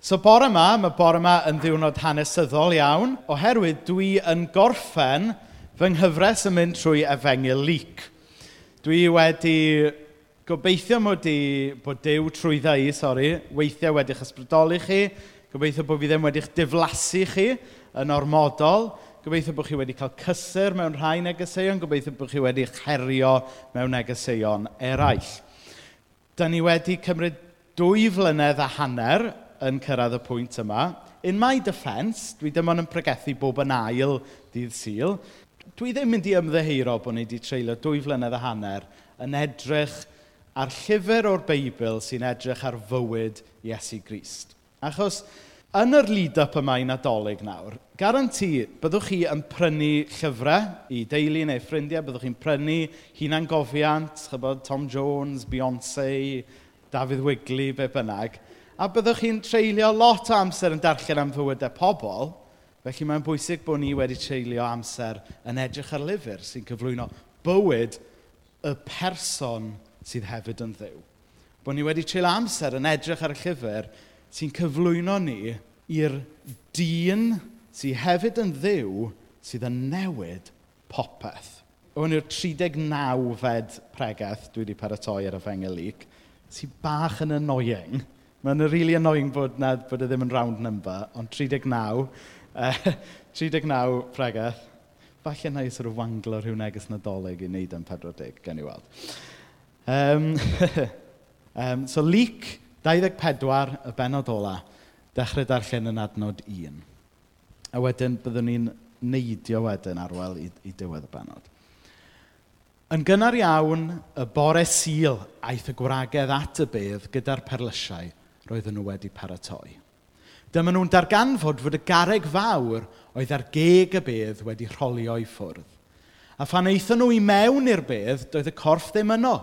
So bore yma, mae bore yma yn ddiwrnod hanesyddol iawn, oherwydd dwi yn gorffen fy nghyfres yn mynd trwy efengil lyc. Dwi wedi gobeithio mod i, bod dew trwy ddau, sori, weithiau wedi'ch ysbrydoli chi, gobeithio bod fi ddim wedi'ch diflasu chi yn ormodol, gobeithio bod chi wedi cael cysur mewn rhai negeseuon, gobeithio bod chi wedi herio mewn negeseuon eraill. Da ni wedi cymryd dwy flynedd a hanner yn cyrraedd y pwynt yma. In my defence, dwi ddim ond yn pregethu bob yn ail dydd syl, dwi ddim mynd i ymddeheiro bod ni wedi treulio dwy flynedd a hanner yn edrych ar llyfr o'r Beibl sy'n edrych ar fywyd Iesu Grist. Achos yn yr lead-up yma i nadolig nawr, garanti byddwch chi yn prynu llyfrau i deulu neu ffrindiau, byddwch chi'n prynu hunan gofiant, chybod Tom Jones, Beyoncé, David Wigley, be bynnag, a byddwch chi'n treulio lot o amser yn darllen am fywydau pobl, felly mae'n bwysig bod ni wedi treulio amser yn edrych ar lyfr sy'n cyflwyno bywyd y person sydd hefyd yn ddiw. Bod ni wedi treulio amser yn edrych ar y llyfr sy'n cyflwyno ni i'r dyn sydd hefyd yn ddiw sydd yn newid popeth. Hwn yw'r 39 fed pregaeth dwi wedi paratoi ar y Fengelig, sy'n bach yn annoying Mae'n really annoying bod, na, bod e ddim yn round number, ond 39, uh, 39 pregeth. Falle na i sort of wanglo rhyw neges nadolig i wneud yn 40, gen i weld. Um, um, so, leak 24, y benod ola, dechrau darllen yn adnod 1. A wedyn, byddwn ni'n neidio wedyn arwel i, i diwedd y benod. Yn gynnar iawn, y bore sil aeth y gwragedd at y bedd gyda'r perlysiau – roedden nhw wedi paratoi. Dyma nhw'n darganfod fod y gareg fawr oedd ar geg y bedd wedi rholio i ffwrdd. A phan eithon nhw i mewn i'r bedd, doedd y corff ddim yno.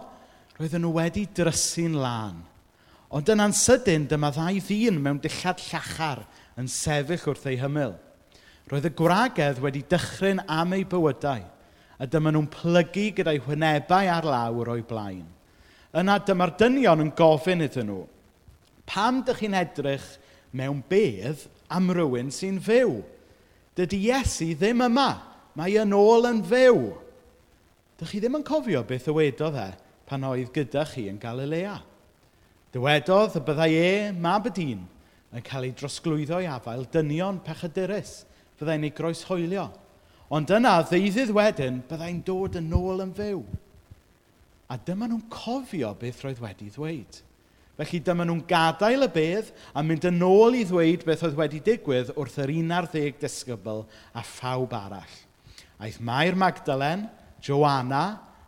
Roedden nhw wedi drysu'n lan. Ond yn ansydyn, dyma ddau ddyn mewn dillad llachar yn sefyll wrth ei hymyl. Roedd y gwragedd wedi dychryn am ei bywydau, a dyma nhw'n plygu gyda'i hwynebau ar lawr o'i blaen. Yna dyma'r dynion yn gofyn iddyn nhw, Pam dych chi'n edrych mewn bedd am rywun sy'n fyw? Dydy Iesu ddim yma. Mae yn ôl yn fyw. Dych chi ddim yn cofio beth ywedodd e pan oedd gyda chi yn Galilea. Dywedodd y byddai e, mab y dyn, yn cael ei drosglwyddo i afael dynion pechadurus. Byddai'n ei groeshoelio. Ond yna, ddeuddydd wedyn, byddai'n dod yn ôl yn fyw. A dyma nhw'n cofio beth roedd wedi ddweud. Felly dyma nhw'n gadael y bedd a mynd yn ôl i ddweud beth oedd wedi digwydd wrth yr 11 disgybl a phawb arall. Aeth Mair Magdalen, Joanna,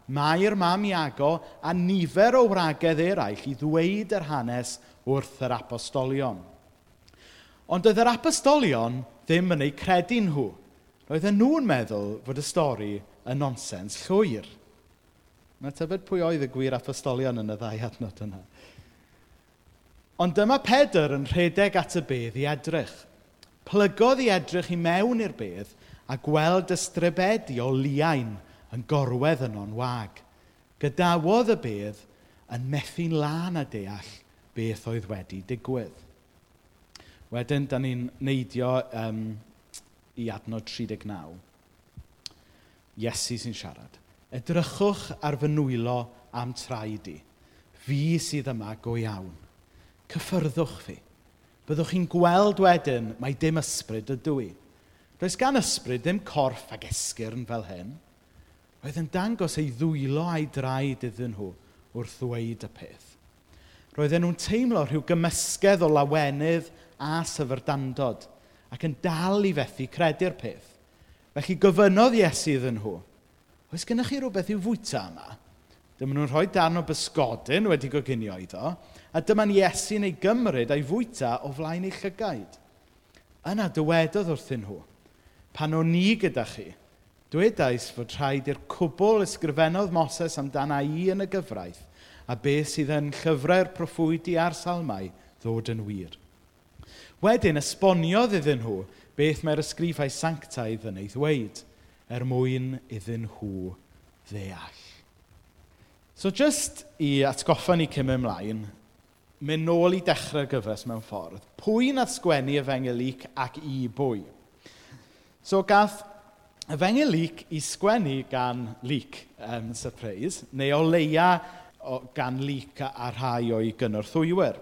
Mair Mam Iago a nifer o wragedd eraill i ddweud yr hanes wrth yr apostolion. Ond oedd yr apostolion ddim yn ei credu nhw. Roedden nhw'n meddwl fod y stori yn nonsens llwyr. Mae tybed pwy oedd y gwir apostolion yn y ddau adnod yna. Ond dyma Pedr yn rhedeg at y bedd i edrych. Plygodd i edrych i mewn i'r bedd a gweld ystrybedi o liain yn gorwedd yn o'n wag. Gydawodd y bedd yn methu'n lan a deall beth oedd wedi digwydd. Wedyn, da ni'n neidio um, i adnod 39. Iesu sy'n siarad. Edrychwch ar fy nwylo am traed i. Fi sydd yma go iawn cyffyrddwch fi. Byddwch chi'n gweld wedyn, mae dim ysbryd ydw i. Does gan ysbryd ddim corff ag esgyrn fel hyn. Oedd yn dangos ei ddwylo a'i draed iddyn nhw wrth ddweud y peth. Roedden nhw'n teimlo rhyw gymysgedd o lawenydd a syfrdandod ac yn dal i fethu credu'r peth. Felly gofynodd Iesu iddyn nhw, oes gennych chi rhywbeth i'w fwyta yma? Dyma nhw'n rhoi darn o bysgodyn wedi goginio iddo, a dyma'n Iesu'n ei gymryd a'i fwyta o flaen ei llygaid. Yna dywedodd wrthyn nhw, pan o'n ni gyda chi, dwedais fod rhaid i'r cwbl ysgrifennodd Moses amdana i yn y gyfraith, a beth sydd yn llyfrau'r proffwydi a'r salmau ddod yn wir. Wedyn esboniodd iddyn nhw beth mae'r ysgrifau sanctaidd yn ei ddweud, er mwyn iddyn nhw ddeall. So just i atgoffa ni cym ymlaen, mynd nôl i dechrau'r gyfres mewn ffordd. Pwy nath sgwennu Efengelic ac i bwy? So gath Efengelic i sgwennu gan Luc, um, surprise, neu o leia o, gan Luc a rhai o'i gynorthwywyr.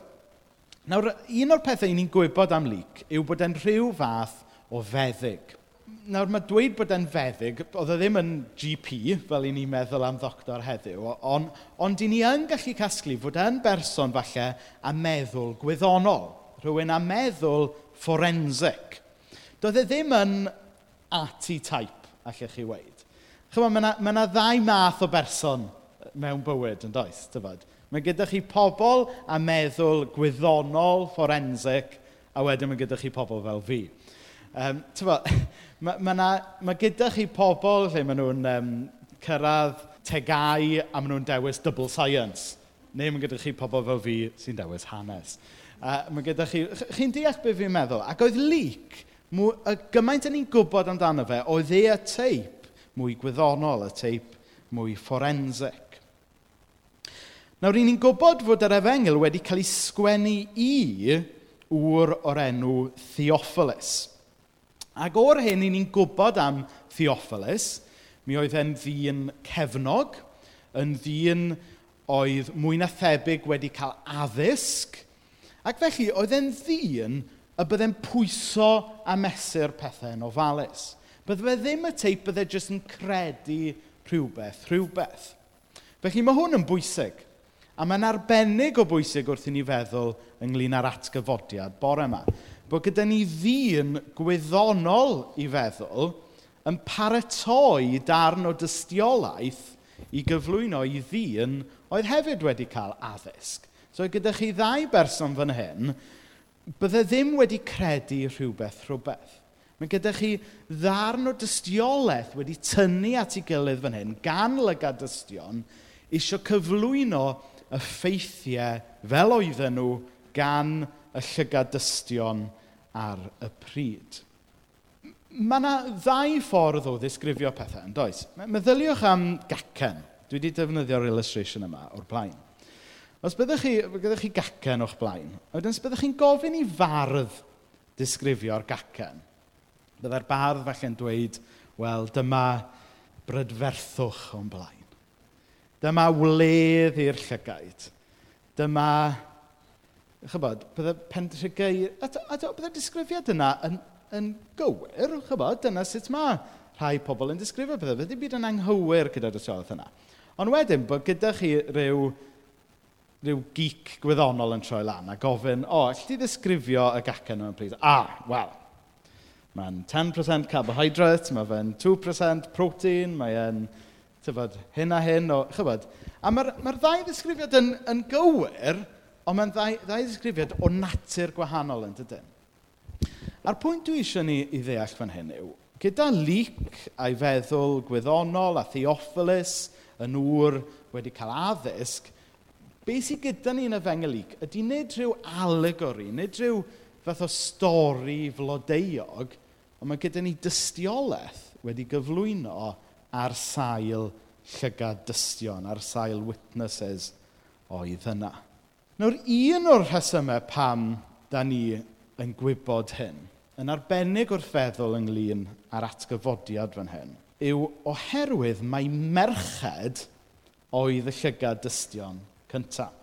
Nawr, un o'r pethau ni'n gwybod am Luc yw bod e'n rhyw fath o feddyg nawr, mae dweud bod e'n feddyg, oedd e ddim yn GP, fel i ni'n meddwl am ddoctor heddiw, ond on i ni yn gallu casglu fod e'n berson falle a meddwl gwyddonol, rhywun a meddwl forensic. Doedd e ddim yn ati type, allech chi weid. Chyfo, mae yna ma, ma ddau math o berson mewn bywyd yn does, tyfod. Mae gyda chi pobl a meddwl gwyddonol, forensic, a wedyn mae gyda chi pobl fel fi. Um, tyfod, Mae, mae, ma mae gyda chi pobl lle maen nhw'n um, cyrraedd tegau a maen nhw'n dewis double science. Neu mae gyda chi pobl fel fi sy'n dewis hanes. Uh, mae gyda chi... Chi'n deall beth fi'n meddwl? Ac oedd leak, mw, y gymaint yn ni'n gwybod amdano fe, oedd e y teip mwy gwyddonol, y teip mwy forensic. Nawr, ry'n ni'n gwybod fod yr efengil wedi cael ei sgwennu i wr o'r enw Theophilus. Ac o'r hyn, i ni'n gwybod am Theophilus, mi oedd e'n ddyn cefnog, yn ddyn oedd mwy na thebyg wedi cael addysg, ac felly oedd e'n ddyn y byddai'n pwyso a mesur pethau yn ofalus. Bydde fe ddim y teip bydde jyst yn credu rhywbeth, rhywbeth. Felly mae hwn yn bwysig. A mae'n arbennig o bwysig wrth i ni feddwl ynglyn â'r atgyfodiad bore yma bod gyda ni ddyn gwyddonol i feddwl yn paratoi darn o dystiolaeth i gyflwyno i ddyn oedd hefyd wedi cael addysg. So gyda chi ddau berson fan hyn, bydde ddim wedi credu rhywbeth rhywbeth. Mae gyda chi ddarn o dystiolaeth wedi tynnu at ei gilydd fan hyn gan lygad dystion eisiau cyflwyno y ffeithiau fel oedden nhw gan y llygadystion ar y pryd. Mae yna ddau ffordd o ddisgrifio pethau, yn does? Meddyliwch am gacen. Dwi wedi defnyddio'r illustration yma o'r blaen. Os byddwch chi, byddwch chi gacen o'ch blaen, wedyn os byddwch chi'n gofyn i fardd disgrifio'r gacen, byddai'r bardd falle'n dweud, wel, dyma brydferthwch o'n blaen. Dyma wledd i'r llygaid. Dyma chybod, bydde Pentrygau... A, a bydde'r disgrifiad yna yn, yn gywir, chybod, dyna sut mae rhai pobl yn disgrifio bydde. Bydde byd yn anghywir gyda'r tystiolaeth yna. Ond wedyn, bod gyda chi rhyw, rhyw geek gwyddonol yn troi lan a gofyn, o, oh, allai ti ddisgrifio y gacen yma'n plîs? Ah, wel, mae'n 10% carbohydrate, mae fe'n 2% protein, mae'n tyfod, hyn a hyn o, chybod. A mae'r ma ddau ddisgrifiad yn, yn gywir, Ond mae'n ddau, ddau ddisgrifiad o natur gwahanol yn dydyn. A'r pwynt dwi eisiau ni i ddeall fan hyn yw, gyda lyc a'i feddwl gwyddonol a theophilus yn ŵr wedi cael addysg, be sydd gyda ni yn y fengelyg ydy nid rhyw alegori, nid rhyw fath o stori flodeuog, ond mae gyda ni dystiolaeth wedi gyflwyno ar sail llygad dystion, ar sail witnesses oedd yna. Nawr, un o'r rhesymau pam da ni yn gwybod hyn, yn arbennig wrth feddwl ynglyn â'r atgyfodiad fan hyn, yw oherwydd mae merched oedd y llygad dystion cyntaf.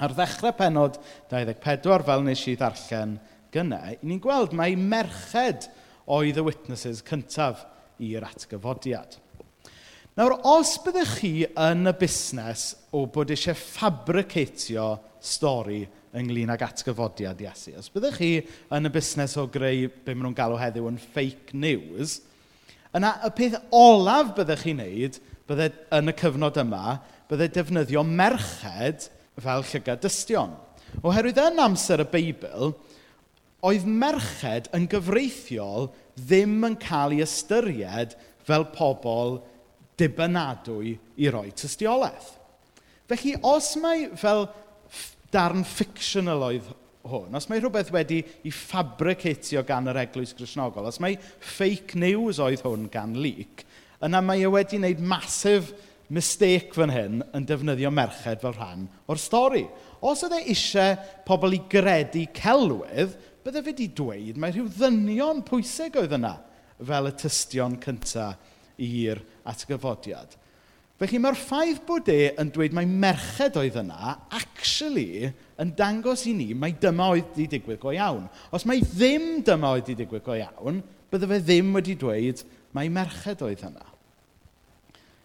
Ar ddechrau penod 24, fel wnes i ddarllen gynnau, ni'n gweld mai merched oedd y witnesses cyntaf i'r atgyfodiad. Nawr, os byddech chi yn y busnes o bod eisiau ffabricatio stori ynglyn ag atgyfodiad Iesu, os byddech chi yn y busnes o greu be maen nhw'n galw heddiw yn fake news, yna y peth olaf byddech chi'n neud bydde, yn y cyfnod yma, bydde defnyddio merched fel llygad dystion. Oherwydd yn amser y Beibl, oedd merched yn gyfreithiol ddim yn cael ei ystyried fel pobl dibynadwy i roi tystiolaeth. Felly, os mae fel darn fictional oedd hwn, os mae rhywbeth wedi ei ffabricatio gan yr eglwys grisnogol, os mae fake news oedd hwn gan leak, yna mae e wedi wneud masif mistake fan hyn yn defnyddio merched fel rhan o'r stori. Os oedd e eisiau pobl i gredu celwydd, bydde fe wedi dweud mae rhyw ddynion pwysig oedd yna fel y tystion cyntaf i'r atgyfodiad. Felly mae'r ffaith bod e yn dweud mae merched oedd yna, actually, yn dangos i ni mai dyma oedd wedi digwydd go iawn. Os mai ddim dyma oedd wedi digwydd go iawn, bydde fe ddim wedi dweud mai merched oedd yna.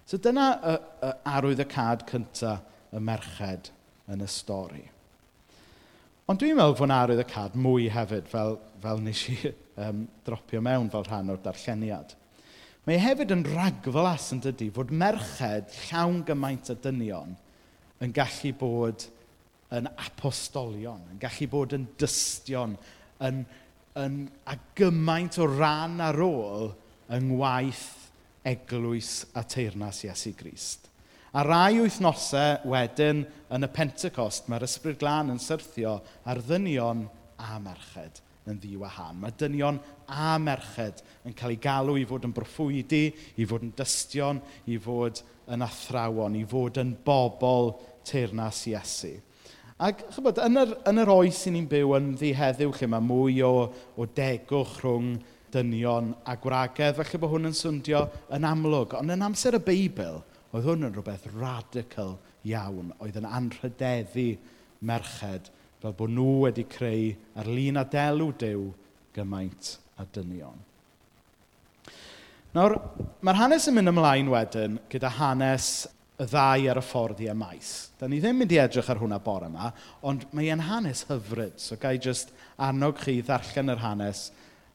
So dyna y, y arwydd y cad cyntaf y merched yn y stori. Ond dwi'n meddwl fod yna arwydd y cad mwy hefyd, fel, fel nes i um, dropio mewn fel rhan o'r darlleniad. Mae e hefyd yn ragflas yn dydy fod merched llawn gymaint o dynion yn gallu bod yn apostolion, yn gallu bod yn dystion, yn, yn, a gymaint o ran ar ôl yng ngwaith eglwys a teirnas Iesu Grist. A rai wythnosau wedyn yn y Pentecost, mae'r Ysbryd Glân yn syrthio ar ddynion a merched yn ddiwahan. han. Mae dynion a merched yn cael ei galw i fod yn broffwydi, i fod yn dystion, i fod yn athrawon, i fod yn bobl teirnas Iesu. Ac chybod, yn yr, yn yr oes sy'n ni'n byw yn ddi heddiw, lle mae mwy o, o degwch rhwng dynion a gwragedd, felly bod hwn yn swndio yn amlwg. Ond yn amser y Beibl, oedd hwn yn rhywbeth radical iawn, oedd yn anrhydeddu merched fel bod nhw wedi creu ar lun a delw dew gymaint a dynion. Nawr, mae'r hanes yn mynd ymlaen wedyn gyda hanes y ddau ar y ffordd i maes. Da ni ddim mynd i edrych ar hwnna bore yma, ond mae e'n hanes hyfryd, so gai jyst annog chi ddarllen yr hanes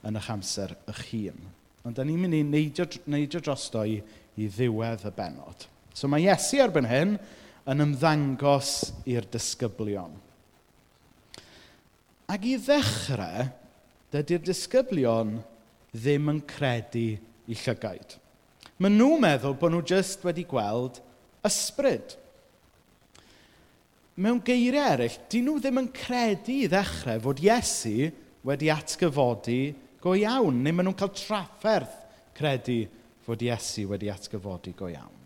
yn eich amser eich hun. Ond da ni'n mynd i neidio, neidio drosto i, i ddiwedd y benod. So mae Iesu erbyn hyn yn ymddangos i'r disgyblion. Ac i ddechrau, dydy'r disgyblion ddim yn credu i llygaid. Maen nhw'n meddwl bod nhw jyst wedi gweld ysbryd. Mewn geiriau eraill, dyn nhw ddim yn credu i ddechrau fod Iesu wedi atgyfodi go iawn, neu maen nhw'n cael trafferth credu fod Iesu wedi atgyfodi go iawn.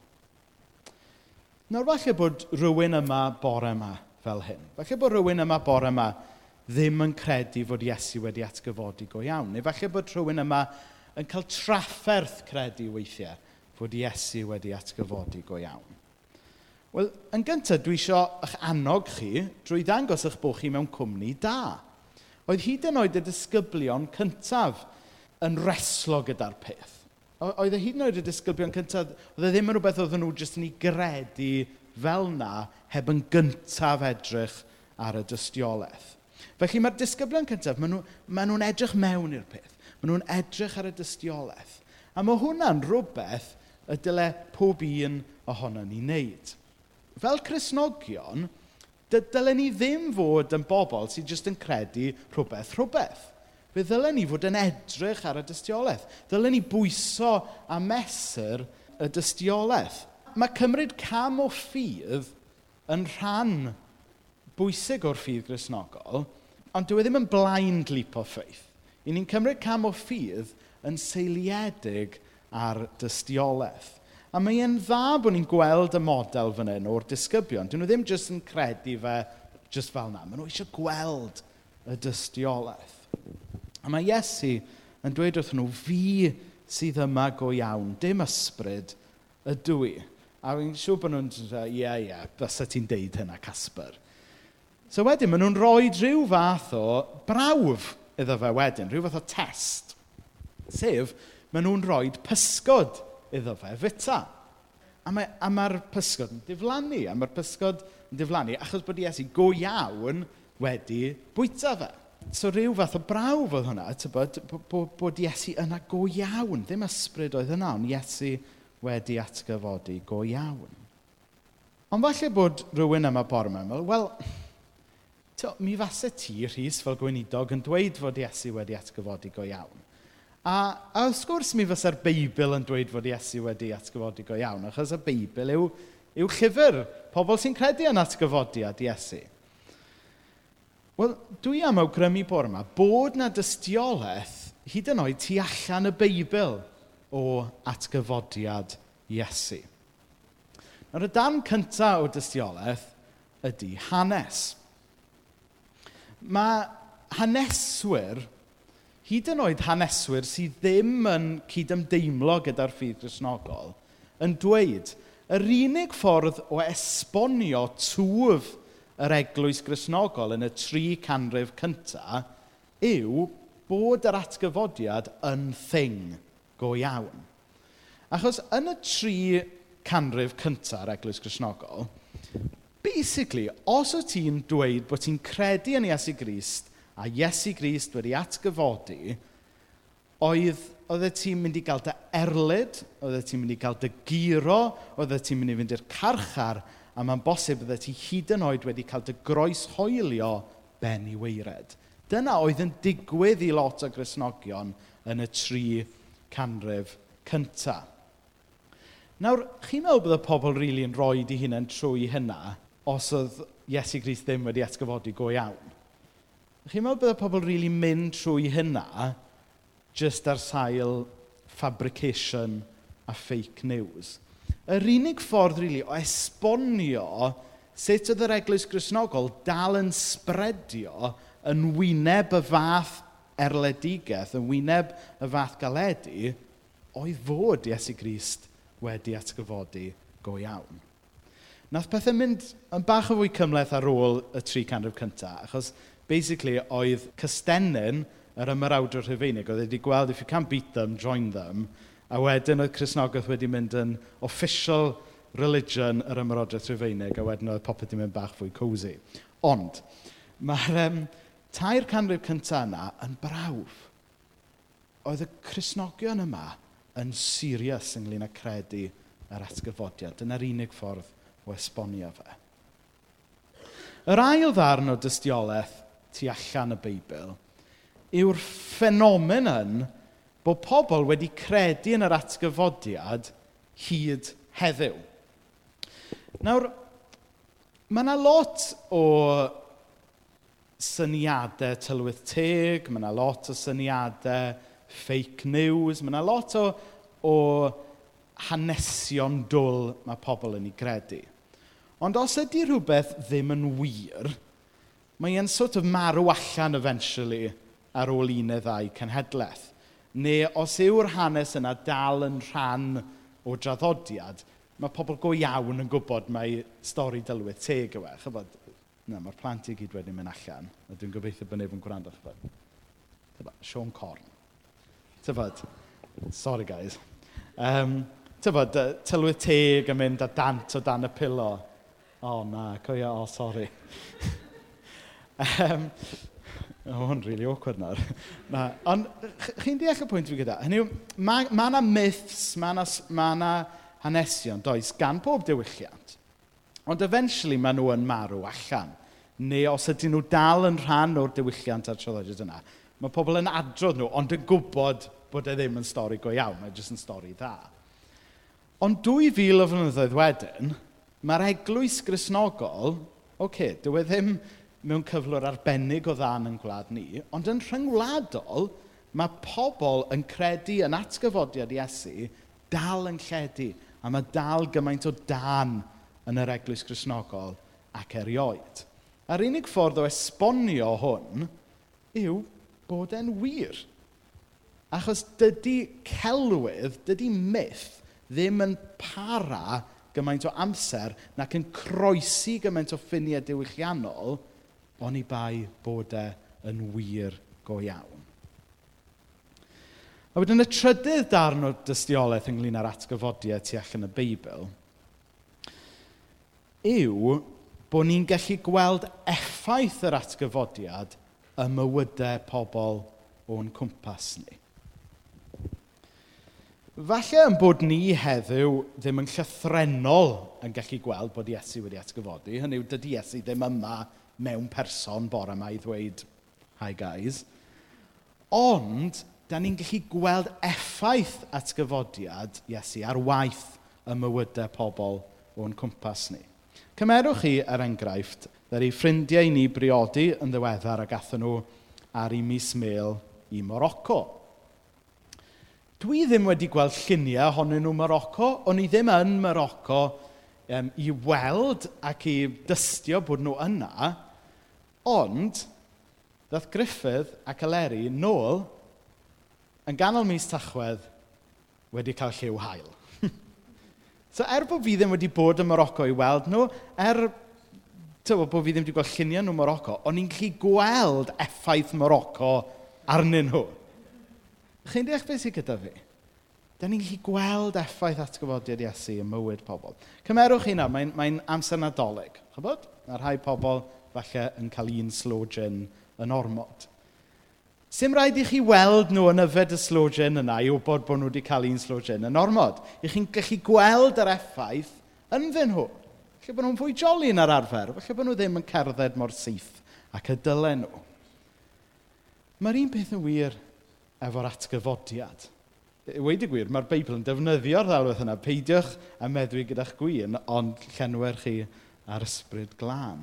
Nawr falle bod rhywun yma bore yma fel hyn. Falle bod rhywun yma bore yma ddim yn credu fod Iesu wedi atgyfodi go iawn. Neu falle bod rhywun yma yn cael trafferth credu weithiau fod Iesu wedi atgyfodi go iawn. Wel, yn gyntaf, dwi eisiau eich annog chi drwy ddangos eich bod chi mewn cwmni da. Oedd hyd yn oed y disgyblion cyntaf yn reslo gyda'r peth. Oedd e hyd yn oed y disgyblion cyntaf, oedd e ddim yn rhywbeth oedd nhw jyst yn ei gredu fel na heb yn gyntaf edrych ar y dystiolaeth. Felly mae'r disgyblion cyntaf, maen nhw'n nhw, nhw edrych mewn i'r peth. Maen nhw'n edrych ar y dystiolaeth. A mae hwnna'n rhywbeth y dyle pob un ohono ni wneud. Fel Cresnogion, dylen ni ddim fod yn bobl sydd jyst yn credu rhywbeth rhywbeth. Fe ddylen ni fod yn edrych ar y dystiolaeth. Ddylen ni bwyso a mesur y dystiolaeth. Mae cymryd cam o ffydd yn rhan bwysig o'r ffydd grisnogol, ond dyw e ddim yn blind leap o ffeith. I ni'n cymryd cam o ffydd yn seiliedig ar dystiolaeth. A mae e'n dda bod ni'n gweld y model fan hyn o'r disgybion. Dyn nhw ddim jyst yn credu fe jyst fel na. Maen nhw eisiau gweld y dystiolaeth. A mae Iesu yn dweud wrth nhw, fi sydd yma go iawn, dim ysbryd ydw i. A fi'n siŵr bod nhw'n dweud, ie, ie, bys ti'n deud hynna, Casper. So wedyn, maen nhw'n rhoi rhyw fath o brawf iddo fe wedyn, rhyw fath o test. Sef, maen nhw'n rhoi pysgod iddo fe fita. A mae'r mae pysgod yn diflannu, a mae'r pysgod yn diflannu, achos bod Iesu go iawn wedi bwyta fe. So rhyw fath o brawf oedd hwnna, tybod, bod, bod Iesu yna go iawn, ddim ysbryd oedd yna, ond Iesu wedi atgyfodi go iawn. Ond falle bod rhywun yma bore yma, wel, to, mi fasa ti, Rhys, fel gweinidog, yn dweud fod Iesu wedi atgyfodi go iawn. A, a wrth gwrs mi fysa'r Beibl yn dweud fod Iesu wedi atgyfodi go iawn, achos y Beibl yw, yw llyfr pobl sy'n credu yn atgyfodiad Iesu. Wel, dwi am awgrymu bore yma bod na dystiolaeth hyd yn oed tu allan y Beibl o atgyfodiad Iesu. Nawr y dan cyntaf o dystiolaeth ydy hanes mae haneswyr, hyd yn oed haneswyr sydd ddim yn cydymdeimlo gyda'r ffydd grisnogol, yn dweud, yr unig ffordd o esbonio twf yr eglwys Grisnogol yn y tri canrif cyntaf yw bod yr atgyfodiad yn thing go iawn. Achos yn y tri canrif cyntaf yr eglwys Grisnogol, Basically, os o ti'n dweud bod ti'n credu yn Iesu Grist a Iesu Grist wedi atgyfodi, oedd oedd ti'n mynd i gael dy erlyd, oedd ti'n mynd i gael dy giro, oedd ti'n mynd i fynd i'r carchar, a mae'n bosib oedd ti hyd yn oed wedi cael dy groes hoelio ben i weired. Dyna oedd yn digwydd i lot o grisnogion yn y tri canrif cyntaf. Nawr, chi'n meddwl bod y pobl rili really yn rhoi i hunain trwy hynna? os oedd Iesu Gris ddim wedi atgyfodi go iawn. Chi'n meddwl byddai pobl rili really mynd trwy hynna just ar sail fabrication a fake news. Yr unig ffordd rili really, o esbonio sut oedd yr eglwys grisnogol dal yn spredio yn wyneb y fath erledigaeth, yn wyneb y fath galedu, oedd fod Iesu Grist wedi atgyfodi go iawn nath pethau mynd yn bach o fwy cymleth ar ôl y 300 cyntaf, achos basically oedd Cystennin yr ymyrawdwr Rhyfeinig, oedd wedi gweld, if you can't beat them, join them, a wedyn oedd Cresnogaeth wedi mynd yn official religion yr ymyrodraeth Rhyfeinig, a wedyn oedd popeth wedi mynd bach fwy cozy. Ond, mae'r um, tair canrif cyntaf yna yn brawf. Oedd y Cresnogion yma yn serious ynglyn â credu yr atgyfodiad. Dyna'r unig ffordd o esbonio fe. Yr ail ddarn o dystiolaeth tu allan y Beibl yw'r ffenomenon bod pobl wedi credu yn yr atgyfodiad hyd heddiw. Nawr, mae yna lot o syniadau tylwyth teg, mae yna lot o syniadau fake news, mae yna lot o, o hanesion dwl mae pobl yn ei gredu. Ond os ydy rhywbeth ddim yn wir, mae e'n sort of marw allan eventually ar ôl un neu ddau cenhedlaeth. Neu os yw'r hanes yna dal yn rhan o draddodiad, mae pobl go iawn yn gwybod mae stori dylwydd teg yw e. Chybod, na, mae'r plant i gyd wedi mynd allan, a dwi'n gobeithio bod neb yn gwrando, chybod. Tyfod, Sean Corn. Tyfod, sorry guys. Um, tyfod, tylwydd teg yn mynd a dant o dan y pilo. O oh, na, co o oh, sori. um, o, oh, hwn really awkward nawr. na. Ond chi'n deall y pwynt fi gyda? Hynny yw, mae yna ma myths, mae yna ma, na, ma hanesion, does, gan bob diwylliant. Ond eventually mae nhw yn marw allan. Neu os ydyn nhw dal yn rhan o'r diwylliant a'r traddodiad yna, mae pobl yn adrodd nhw, ond yn gwybod bod e ddim yn stori go iawn, mae jyst yn stori dda. Ond 2000 o flynyddoedd wedyn, Mae'r eglwys grisnogol, oce, okay, dyw e ddim mewn cyflwr arbennig o ddan yn gwlad ni, ond yn rhyngwladol, mae pobl yn credu yn atgyfodiad Iesu dal yn lledu, a mae dal gymaint o dan yn yr eglwys grisnogol ac erioed. A'r unig ffordd o esbonio hwn yw bod e'n wir. Achos dydy celwydd, dydy myth, ddim yn para gymaint o amser nac yn croesi gymaint o ffiniau diwylliannol, oni bai bod e yn wir go iawn. A wedyn y trydydd darn o dystiolaeth ynglyn â'r atgyfodiau tu allan y Beibl yw bod ni'n gallu gweld effaith yr atgyfodiad y mywydau pobl o'n cwmpas ni. Falle yn bod ni heddiw ddim yn llythrenol yn gallu gweld bod Iesu wedi atgyfodi. Hynny yw, dydy Iesu ddim yma mewn person bore yma i ddweud, hi guys. Ond, da ni'n gallu gweld effaith atgyfodiad Iesu ar waith y mywydau pobl o'n cwmpas ni. Cymerwch chi er enghraifft ddari ffrindiau ni briodi yn ddiweddar a gathen nhw ar ei mis mil i Morocco dwi ddim wedi gweld lluniau ohonyn nhw Morocco. O'n i ddim yn Morocco um, i weld ac i dystio bod nhw yna. Ond, ddaeth Griffith ac Eleri nôl yn ganol mis tachwedd wedi cael lliw hael. so er bod fi ddim wedi bod yn Morocco i weld nhw, er tywa, bod fi ddim wedi gweld lluniau nhw Morocco, o'n i'n gallu gweld effaith Morocco arnyn nhw. Chi'n deall beth sydd gyda fi? Da ni'n gallu gweld effaith atgyfodiad Iesu yn mywyd pobl. Cymerwch hynna, mae'n mae amser nadolig. Chybod? Mae rhai pobl falle yn cael un slogan yn ormod. Sym rhaid i chi weld nhw yn yfed y slogan yna i wybod bod nhw wedi cael un slogan yn ormod. I chi'n gallu gweld yr effaith yn fy nhw. Felly bod nhw'n fwy joli yn yr arfer. Felly bod nhw ddim yn cerdded mor syth ac y dylen nhw. Mae'r un peth yn wir efo'r atgyfodiad. Wedi gwir, mae'r Beibl yn defnyddio'r ddalwedd yna. Peidiwch a meddwi gyda'ch gwyn, ond llenwer chi ar ysbryd glân.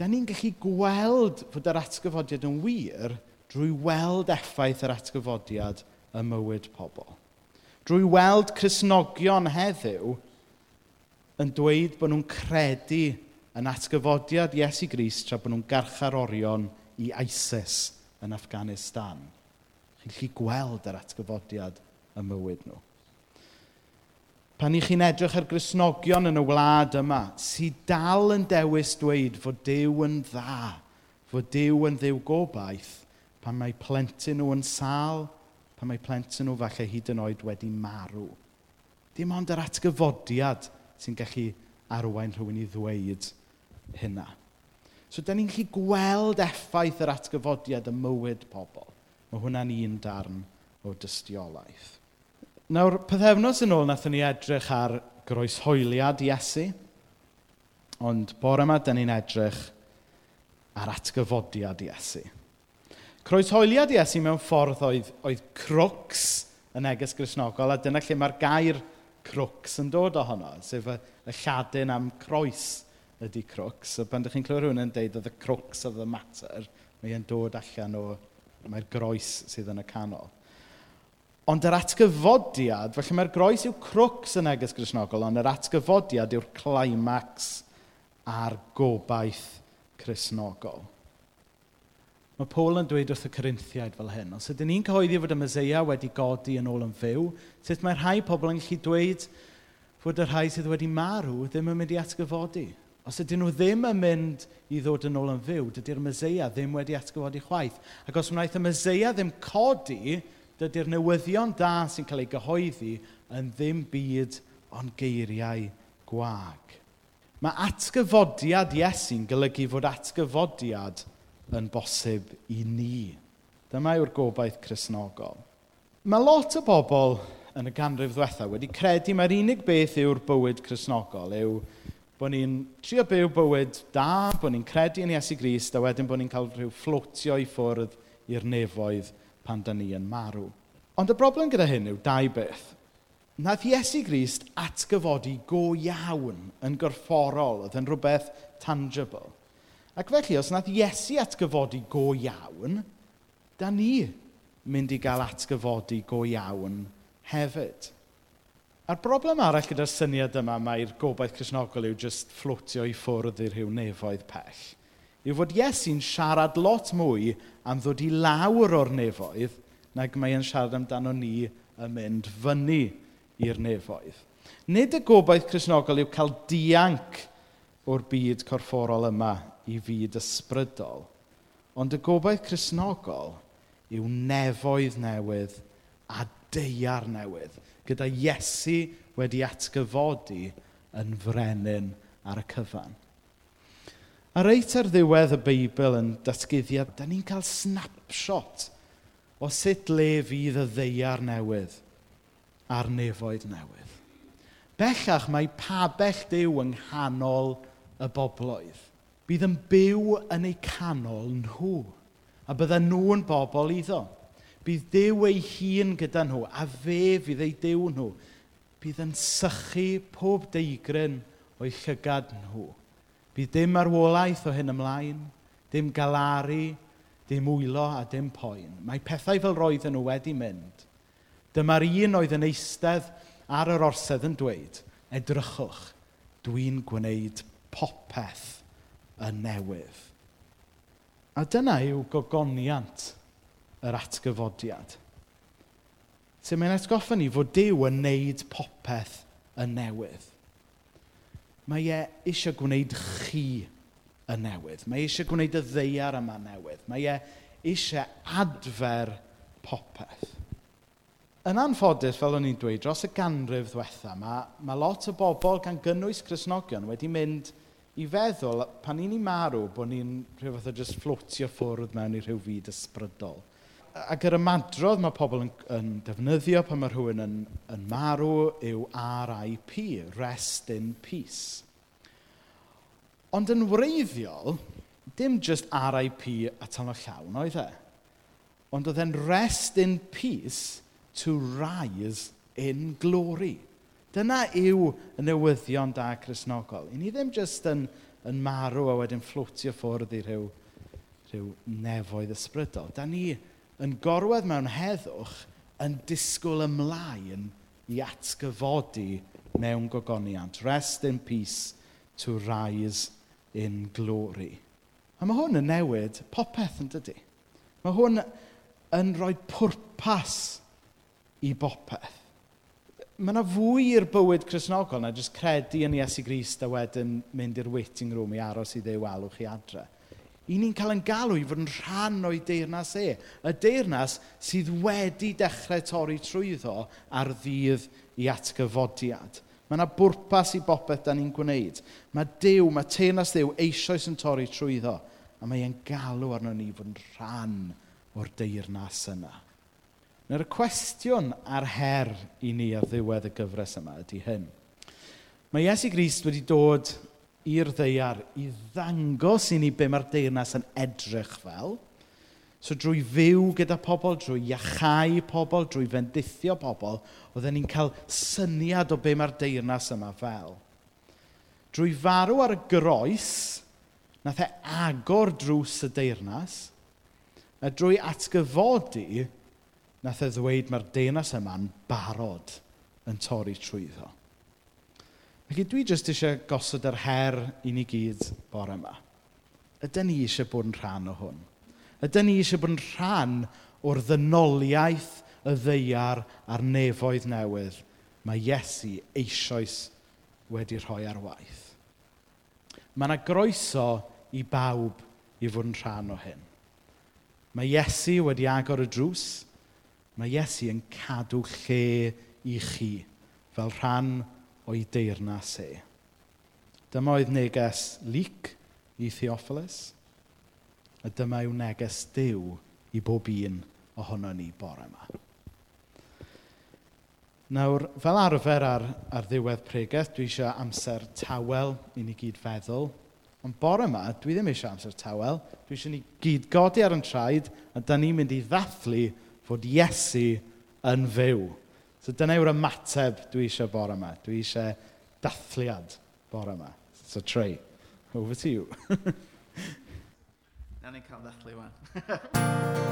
Da ni'n gallu gweld fod yr atgyfodiad yn wir drwy weld effaith yr atgyfodiad y mywyd pobl. Drwy weld Cresnogion heddiw yn dweud bod nhw'n credu yn atgyfodiad Iesu Grist tra bod nhw'n garcharorion i ISIS yn Afghanistan, chi'n gallu gweld yr atgyfodiad y mywyd nhw. Pan i chi'n edrych ar grisnogion yn y wlad yma, sydd dal yn dewis dweud fod Dyw yn dda, fod Dyw yn ddiw gobaith, pan mae plentyn nhw yn sal, pan mae plentyn nhw falle hyd yn oed wedi marw. Dim ond yr atgyfodiad sy'n gallu arwain rhywun i ddweud hynna. So, da ni'n gallu gweld effaith yr atgyfodiad y mywyd pobl. Mae hwnna'n un darn o dystiolaeth. Nawr, pethefnos yn ôl, nathon ni edrych ar groeshoeliad Iesu. Ond bore yma, da ni'n edrych ar atgyfodiad Iesu. Croeshoeliad Iesu mewn ffordd oedd, oedd crwcs y neges grisnogol, a dyna lle mae'r gair crwcs yn dod ohono, sef y, y lladin am croes ydy crwcs. So pan ydych chi'n clywed rhywun yn deud oedd y crux of the matter, mae e'n dod allan o, mae'r groes sydd yn y canol. Ond yr atgyfodiad, felly mae'r groes yw crwcs yn egys grisnogol, ond yr atgyfodiad yw'r climax a'r gobaith crisnogol. Mae Paul yn dweud wrth y Corinthiaid fel hyn, os ydyn ni'n cyhoeddi fod y Meseia wedi godi yn ôl yn fyw, sut mae rhai pobl yn gallu dweud fod y rhai sydd wedi marw ddim yn mynd i atgyfodi? Os ydyn nhw ddim yn mynd i ddod yn ôl yn fyw, dydy'r myseia ddim wedi atgyfodi chwaith. Ac os wnaeth y myseia ddim codi, dydy'r newyddion da sy'n cael ei gyhoeddi yn ddim byd ond geiriau gwag. Mae atgyfodiad Iesu'n golygu fod atgyfodiad yn bosib i ni. Dyma yw'r gobaith chrysnogol. Mae lot o bobl yn y ganrif ddiwethaf wedi credu mae'r unig beth yw'r bywyd chrysnogol, yw bod ni'n trio byw bywyd da, bod ni'n credu yn Iesu Grist, a wedyn bod ni'n cael rhyw fflotio i ffwrdd i'r nefoedd pan da ni yn marw. Ond y broblem gyda hyn yw dau beth. Nath Iesu Grist atgyfodi go iawn yn gorfforol, oedd yn rhywbeth tangible. Ac felly, os nath Iesu atgyfodi go iawn, da ni mynd i gael atgyfodi go iawn hefyd. A'r broblem arall gyda'r syniad yma mae'r gobaith Cresnogol yw jyst fflotio i ffwrdd i'r rhyw nefoedd pell. Yw fod Iesu'n siarad lot mwy am ddod i lawr o'r nefoedd nag mae'n siarad amdano ni yn mynd fyny i'r nefoedd. Nid y gobaith Cresnogol yw cael dianc o'r byd corfforol yma i fyd ysbrydol. Ond y gobaith Cresnogol yw nefoedd newydd a deiar newydd gyda Iesu wedi atgyfodi yn frenin ar y cyfan. A reit ar ddiwedd y Beibl yn datgyddiad, da ni'n cael snapshot o sut le fydd y ddeiar newydd a'r nefoedd newydd. Bellach mae pabell Dyw yng nghanol y bobloedd. Bydd yn byw yn eu canol nhw, a bydden nhw'n bobl iddo. Bydd Dyw ei hun gyda nhw, a fe fydd ei Dyw nhw. Bydd yn sychu pob deigryn o'i llygad nhw. Bydd dim arwolaeth o hyn ymlaen, dim galaru, dim wylo a dim poen. Mae pethau fel roedd nhw wedi mynd. Dyma'r un oedd yn eistedd ar yr orsedd yn dweud, edrychwch, dwi'n gwneud popeth yn newydd. A dyna yw gogoniant yr atgyfodiad. Sut mae'n atgoffa ni fod Dyw yn neud popeth yn newydd. Mae e eisiau gwneud chi yn newydd. Mae e eisiau gwneud y ddeiar yma newydd. Mae e eisiau adfer popeth. Yn anffodus, fel o'n i'n dweud, dros y ganrif ddiwetha, mae, mae lot o bobl gan gynnwys Cresnogion wedi mynd i feddwl, pan ni'n ni marw, bod ni'n rhyw fath o just fflotio ffwrdd mewn i rhyw fyd ysbrydol ac yr ymadrodd mae pobl yn, yn defnyddio pan mae rhywun yn, yn marw yw RIP, Rest in Peace. Ond yn wreiddiol, dim just RIP a tan o llawn oedd e. Ond oedd e'n rest in peace to rise in glory. Dyna yw y newyddion da chrysnogol. I ni ddim just yn, yn marw a wedyn fflwtio ffwrdd i rhyw, rhyw nefoedd ysbrydol. Da ni yn gorwedd mewn heddwch yn disgwyl ymlaen i atgyfodi mewn gogoniant. Rest in peace to rise in glory. A mae hwn yn newid popeth yn dydy. Mae hwn yn rhoi pwrpas i bopeth. Mae yna fwy i'r bywyd Cresnogol na jyst credu yn Iesu Grist a wedyn mynd i'r waiting room i aros i ddew alw chi adre i ni'n cael yn galw i fod yn rhan o'i deyrnas e. Y deyrnas sydd wedi dechrau torri trwyddo ar ddydd i atgyfodiad. Mae yna bwrpas i bopeth da ni'n gwneud. Mae Dyw, mae teyrnas Dyw eisoes yn torri trwyddo. A mae e'n galw arno ni fod yn rhan o'r deyrnas yna. Nawr y cwestiwn ar her i ni ar ddiwedd y gyfres yma ydy hyn. Mae Iesu Grist wedi dod i'r ddeiar i ddangos i ni be mae'r deyrnas yn edrych fel. So drwy fyw gyda pobl, drwy iachau pobl, drwy fendithio pobl, oedden ni'n cael syniad o be mae'r deyrnas yma fel. Drwy farw ar y groes, nath e agor drws y deyrnas, a drwy atgyfodi, nath e ddweud mae'r deyrnas yma'n barod yn torri trwyddo. Felly dwi jyst eisiau gosod yr her i ni gyd bore yma. Ydyn ni eisiau bod yn rhan o hwn? Ydyn ni eisiau bod yn rhan o'r ddynoliaeth, y ddeiar a'r nefoedd newydd mae Iesu eisoes wedi rhoi ar waith? Mae yna groeso i bawb i fod yn rhan o hyn. Mae Iesu wedi agor y drws. Mae Iesu yn cadw lle i chi fel rhan o'i deyrnas e. Dyma oedd neges lyc i Theophilus, a dyma yw neges Dyw i bob un ohono ni bore yma. Nawr, fel arfer ar, ar ddiwedd pregeth, dwi eisiau amser tawel i ni gyd feddwl. Ond bore yma, dwi ddim eisiau amser tawel. Dwi eisiau ni gyd godi ar yn traed, a da ni'n mynd i ddathlu fod Iesu yn fyw. So dyna yw'r ymateb dwi eisiau bore yma. Dwi eisiau dathliad bore yma. So Trey, over to you. Na ni'n cael ddathlu yma.